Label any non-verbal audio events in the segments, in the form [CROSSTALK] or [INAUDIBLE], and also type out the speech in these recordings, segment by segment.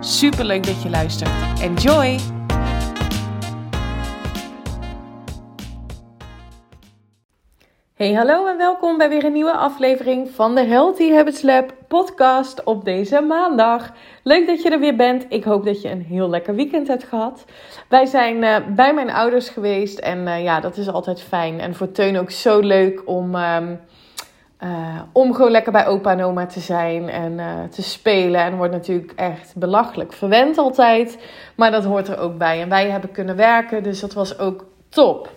Super leuk dat je luistert. Enjoy! Hey, hallo en welkom bij weer een nieuwe aflevering van de Healthy Habits Lab podcast op deze maandag. Leuk dat je er weer bent. Ik hoop dat je een heel lekker weekend hebt gehad. Wij zijn uh, bij mijn ouders geweest en uh, ja, dat is altijd fijn. En voor Teun ook zo leuk om, um, uh, om gewoon lekker bij opa en oma te zijn en te spelen. En wordt natuurlijk echt belachelijk verwend altijd, maar dat hoort er ook bij. En wij hebben kunnen werken, dus dat was ook top.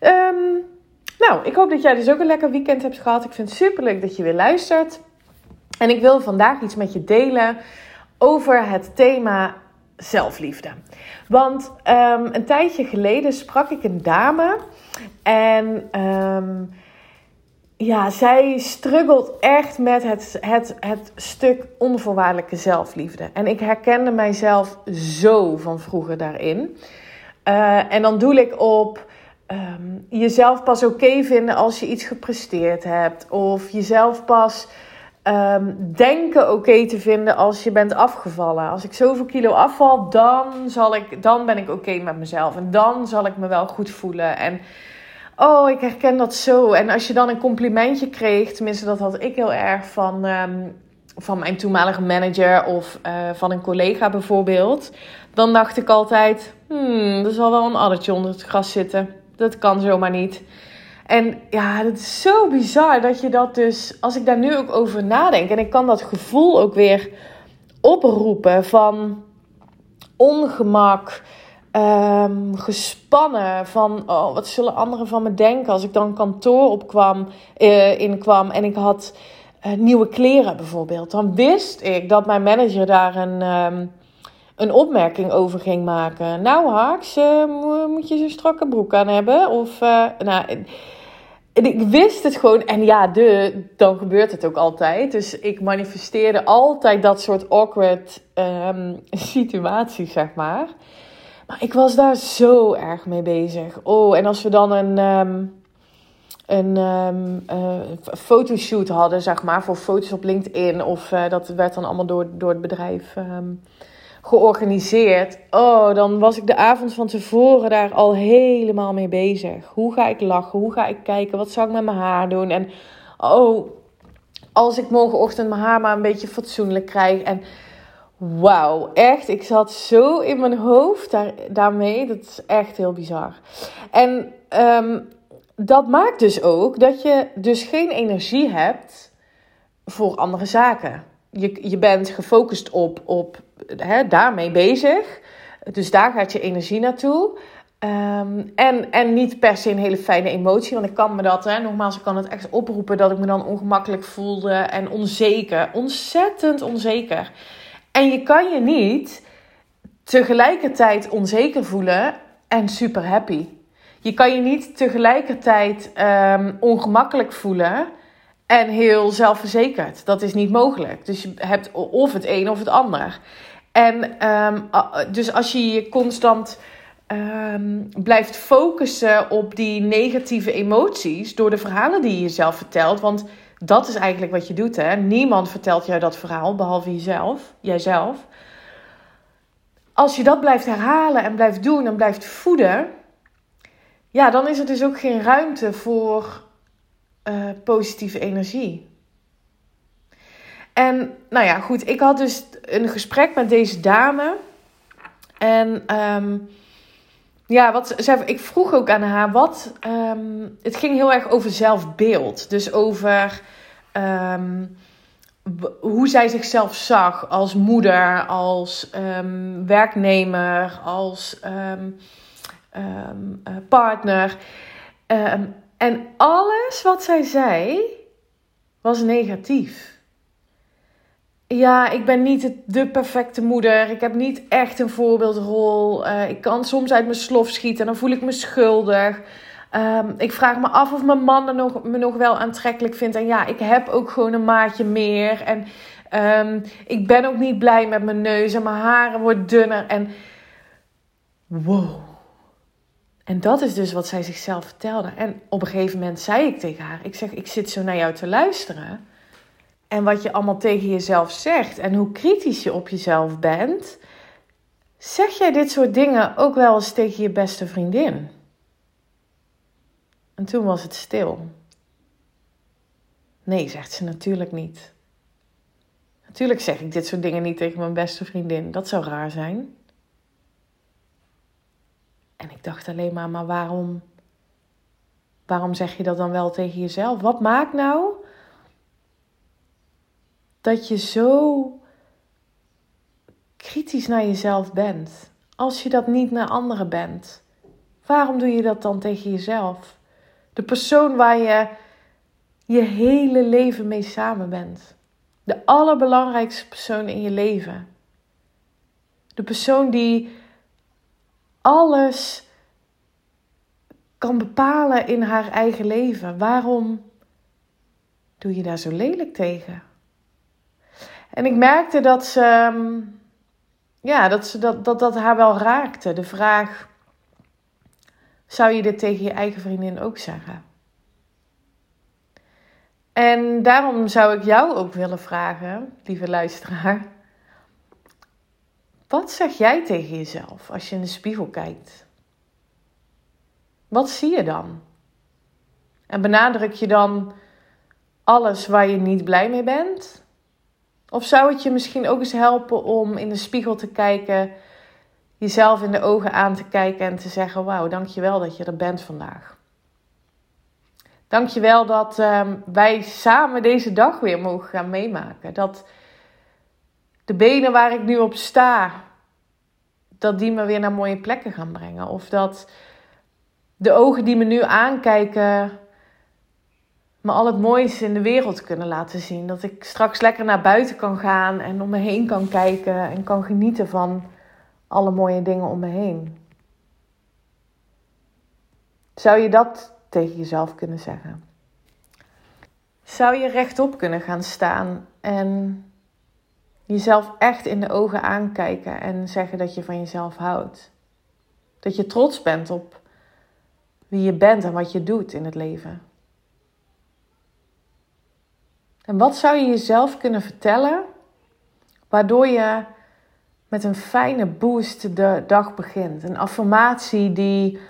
Um, nou, ik hoop dat jij dus ook een lekker weekend hebt gehad. Ik vind het super leuk dat je weer luistert. En ik wil vandaag iets met je delen over het thema zelfliefde. Want um, een tijdje geleden sprak ik een dame en um, ja, zij struggelt echt met het, het, het stuk onvoorwaardelijke zelfliefde. En ik herkende mijzelf zo van vroeger daarin. Uh, en dan doe ik op um, jezelf pas oké vinden als je iets gepresteerd hebt. Of jezelf pas um, denken oké te vinden als je bent afgevallen. Als ik zoveel kilo afval, dan, zal ik, dan ben ik oké met mezelf. En dan zal ik me wel goed voelen. En oh, ik herken dat zo. En als je dan een complimentje kreeg, tenminste dat had ik heel erg van... Um, van mijn toenmalige manager of uh, van een collega bijvoorbeeld, dan dacht ik altijd: hmm, er zal wel een addertje onder het gras zitten. Dat kan zomaar niet. En ja, het is zo bizar dat je dat dus, als ik daar nu ook over nadenk, en ik kan dat gevoel ook weer oproepen van ongemak, um, gespannen, van oh, wat zullen anderen van me denken als ik dan kantoor opkwam, uh, inkwam en ik had uh, nieuwe kleren bijvoorbeeld. Dan wist ik dat mijn manager daar een. Um, een opmerking over ging maken. Nou, Haaks, uh, moet je zo'n strakke broek aan hebben? Of, uh, nou, ik wist het gewoon. En ja, de, dan gebeurt het ook altijd. Dus ik manifesteerde altijd dat soort awkward um, [LAUGHS] situaties, zeg maar. Maar ik was daar zo erg mee bezig. Oh, en als we dan een. Um, een um, uh, fotoshoot hadden, zeg maar, voor foto's op LinkedIn. Of uh, dat werd dan allemaal door, door het bedrijf um, georganiseerd. Oh, dan was ik de avond van tevoren daar al helemaal mee bezig. Hoe ga ik lachen? Hoe ga ik kijken? Wat zou ik met mijn haar doen? En oh, als ik morgenochtend mijn haar maar een beetje fatsoenlijk krijg. En wauw, echt, ik zat zo in mijn hoofd daar, daarmee. Dat is echt heel bizar. En um, dat maakt dus ook dat je dus geen energie hebt voor andere zaken. Je, je bent gefocust op, op hè, daarmee bezig. Dus daar gaat je energie naartoe. Um, en, en niet per se een hele fijne emotie. Want ik kan me dat, hè, nogmaals, ik kan het echt oproepen dat ik me dan ongemakkelijk voelde en onzeker. Ontzettend onzeker. En je kan je niet tegelijkertijd onzeker voelen en super happy. Je kan je niet tegelijkertijd um, ongemakkelijk voelen en heel zelfverzekerd. Dat is niet mogelijk. Dus je hebt of het een of het ander. En um, dus als je je constant um, blijft focussen op die negatieve emoties door de verhalen die je jezelf vertelt, want dat is eigenlijk wat je doet, hè? Niemand vertelt jou dat verhaal behalve jezelf, jijzelf. Als je dat blijft herhalen en blijft doen en blijft voeden, ja, dan is er dus ook geen ruimte voor uh, positieve energie. En nou ja, goed, ik had dus een gesprek met deze dame. En um, ja, wat, zij, ik vroeg ook aan haar wat. Um, het ging heel erg over zelfbeeld. Dus over um, hoe zij zichzelf zag als moeder, als werknemer, als uh, partner. en alles wat zij zei was negatief ja, ik ben niet de perfecte moeder. Ik heb niet echt een voorbeeldrol. Uh, ik kan soms uit mijn slof schieten en dan voel ik me schuldig. Um, ik vraag me af of mijn man me nog wel aantrekkelijk vindt. En ja, ik heb ook gewoon een maatje meer. En um, ik ben ook niet blij met mijn neus en mijn haren wordt dunner. En wow. En dat is dus wat zij zichzelf vertelde. En op een gegeven moment zei ik tegen haar: Ik zeg, ik zit zo naar jou te luisteren en wat je allemaal tegen jezelf zegt en hoe kritisch je op jezelf bent, zeg jij dit soort dingen ook wel eens tegen je beste vriendin? En toen was het stil. Nee, zegt ze natuurlijk niet. Natuurlijk zeg ik dit soort dingen niet tegen mijn beste vriendin. Dat zou raar zijn. En ik dacht alleen maar, maar waarom, waarom zeg je dat dan wel tegen jezelf? Wat maakt nou dat je zo kritisch naar jezelf bent. Als je dat niet naar anderen bent, waarom doe je dat dan tegen jezelf? De persoon waar je je hele leven mee samen bent. De allerbelangrijkste persoon in je leven. De persoon die alles kan bepalen in haar eigen leven. Waarom doe je daar zo lelijk tegen? En ik merkte dat ze, ehm, ja, dat, ze dat, dat, dat haar wel raakte. De vraag: zou je dit tegen je eigen vriendin ook zeggen? En daarom zou ik jou ook willen vragen, lieve luisteraar. Wat zeg jij tegen jezelf als je in de spiegel kijkt? Wat zie je dan? En benadruk je dan alles waar je niet blij mee bent? Of zou het je misschien ook eens helpen om in de spiegel te kijken, jezelf in de ogen aan te kijken en te zeggen: Wauw, dankjewel dat je er bent vandaag. Dankjewel dat uh, wij samen deze dag weer mogen gaan meemaken. Dat de benen waar ik nu op sta, dat die me weer naar mooie plekken gaan brengen. Of dat de ogen die me nu aankijken me al het mooiste in de wereld kunnen laten zien. Dat ik straks lekker naar buiten kan gaan en om me heen kan kijken en kan genieten van alle mooie dingen om me heen. Zou je dat tegen jezelf kunnen zeggen? Zou je rechtop kunnen gaan staan en jezelf echt in de ogen aankijken en zeggen dat je van jezelf houdt? Dat je trots bent op wie je bent en wat je doet in het leven? En wat zou je jezelf kunnen vertellen waardoor je met een fijne boost de dag begint? Een affirmatie die,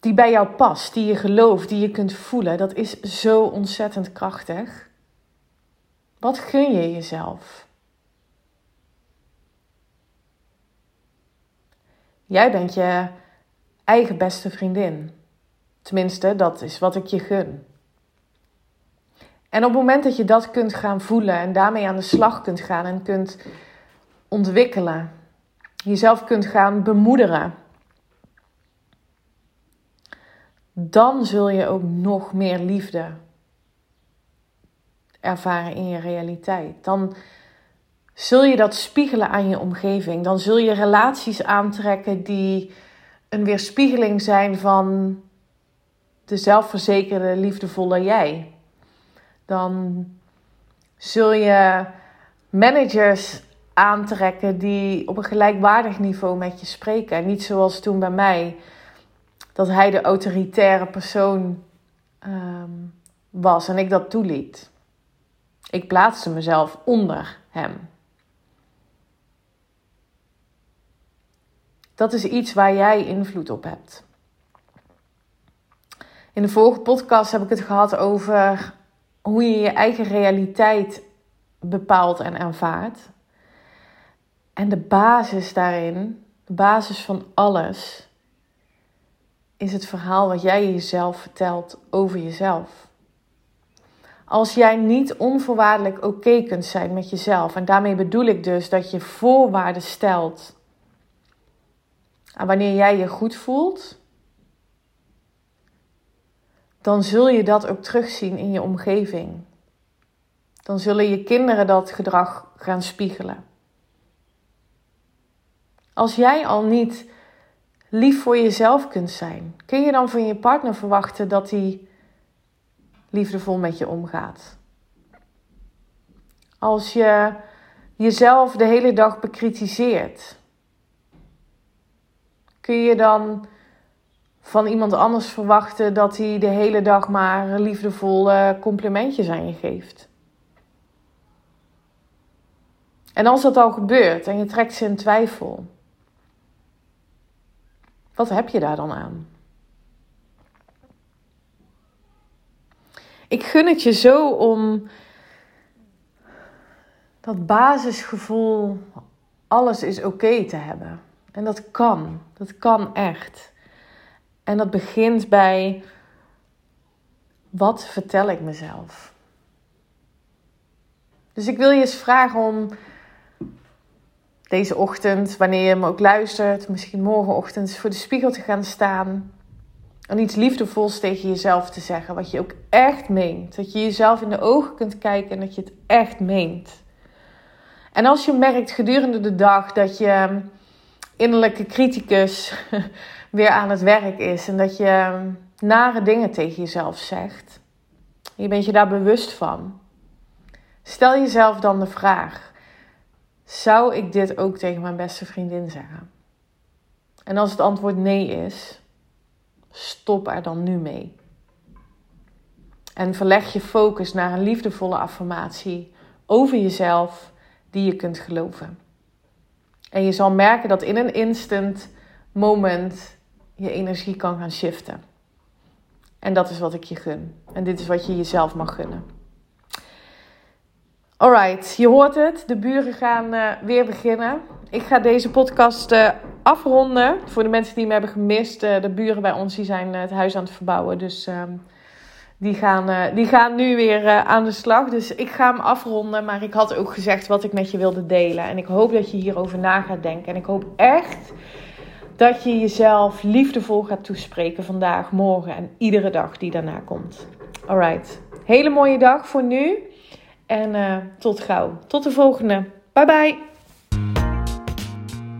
die bij jou past, die je gelooft, die je kunt voelen. Dat is zo ontzettend krachtig. Wat gun je jezelf? Jij bent je eigen beste vriendin. Tenminste, dat is wat ik je gun. En op het moment dat je dat kunt gaan voelen en daarmee aan de slag kunt gaan en kunt ontwikkelen, jezelf kunt gaan bemoederen, dan zul je ook nog meer liefde ervaren in je realiteit. Dan zul je dat spiegelen aan je omgeving. Dan zul je relaties aantrekken die een weerspiegeling zijn van de zelfverzekerde, liefdevolle jij dan zul je managers aantrekken die op een gelijkwaardig niveau met je spreken. En niet zoals toen bij mij, dat hij de autoritaire persoon ehm, was en ik dat toeliet. Ik plaatste mezelf onder hem. Dat is iets waar jij invloed op hebt. In de vorige podcast heb ik het gehad over hoe je je eigen realiteit bepaalt en ervaart. En de basis daarin, de basis van alles, is het verhaal wat jij jezelf vertelt over jezelf. Als jij niet onvoorwaardelijk oké kunt zijn met jezelf, en daarmee bedoel ik dus dat je voorwaarden stelt aan wanneer jij je goed voelt, dan zul je dat ook terugzien in je omgeving. dan zullen je kinderen dat gedrag gaan spiegelen. Als jij al niet lief voor jezelf kunt zijn, kun je dan van je partner verwachten dat hij liefdevol met je omgaat? Als je jezelf de hele dag bekritiseert, kun je dan van iemand anders verwachten dat hij de hele dag maar liefdevolle complimentjes aan je geeft? En als dat al gebeurt en je trekt ze in twijfel, wat heb je daar dan aan? Ik gun het je zo om dat basisgevoel, alles is oké te hebben. En dat kan, dat kan echt. En dat begint bij, wat vertel ik mezelf? Dus ik wil je eens vragen om deze ochtend, wanneer je me ook luistert, misschien morgenochtend, voor de spiegel te gaan staan. En iets liefdevols tegen jezelf te zeggen, wat je ook echt meent. Dat je jezelf in de ogen kunt kijken en dat je het echt meent. En als je merkt gedurende de dag dat je innerlijke criticus [LAUGHS] weer aan het werk is en dat je nare dingen tegen jezelf zegt, je bent je daar bewust van, stel jezelf dan de vraag: zou ik dit ook tegen mijn beste vriendin zeggen? En als het antwoord nee is, stop er dan nu mee. En verleg je focus naar een liefdevolle affirmatie over jezelf die je kunt geloven. En je zal merken dat in een instant moment je energie kan gaan shiften. En dat is wat ik je gun. En dit is wat je jezelf mag gunnen. Alright, je hoort het. De buren gaan uh, weer beginnen. Ik ga deze podcast uh, afronden. Voor de mensen die me hebben gemist. Uh, de buren bij ons die zijn het huis aan het verbouwen. Dus ehm, die, gaan, die gaan nu weer aan de slag. Dus ik ga hem afronden. Maar ik had ook gezegd wat ik met je wilde delen. En ik hoop dat je hierover na gaat denken. En ik hoop echt dat je jezelf liefdevol gaat toespreken vandaag, morgen en iedere dag die daarna komt. Alright, hele mooie dag voor nu. En uh, tot gauw. Tot de volgende. Bye bye.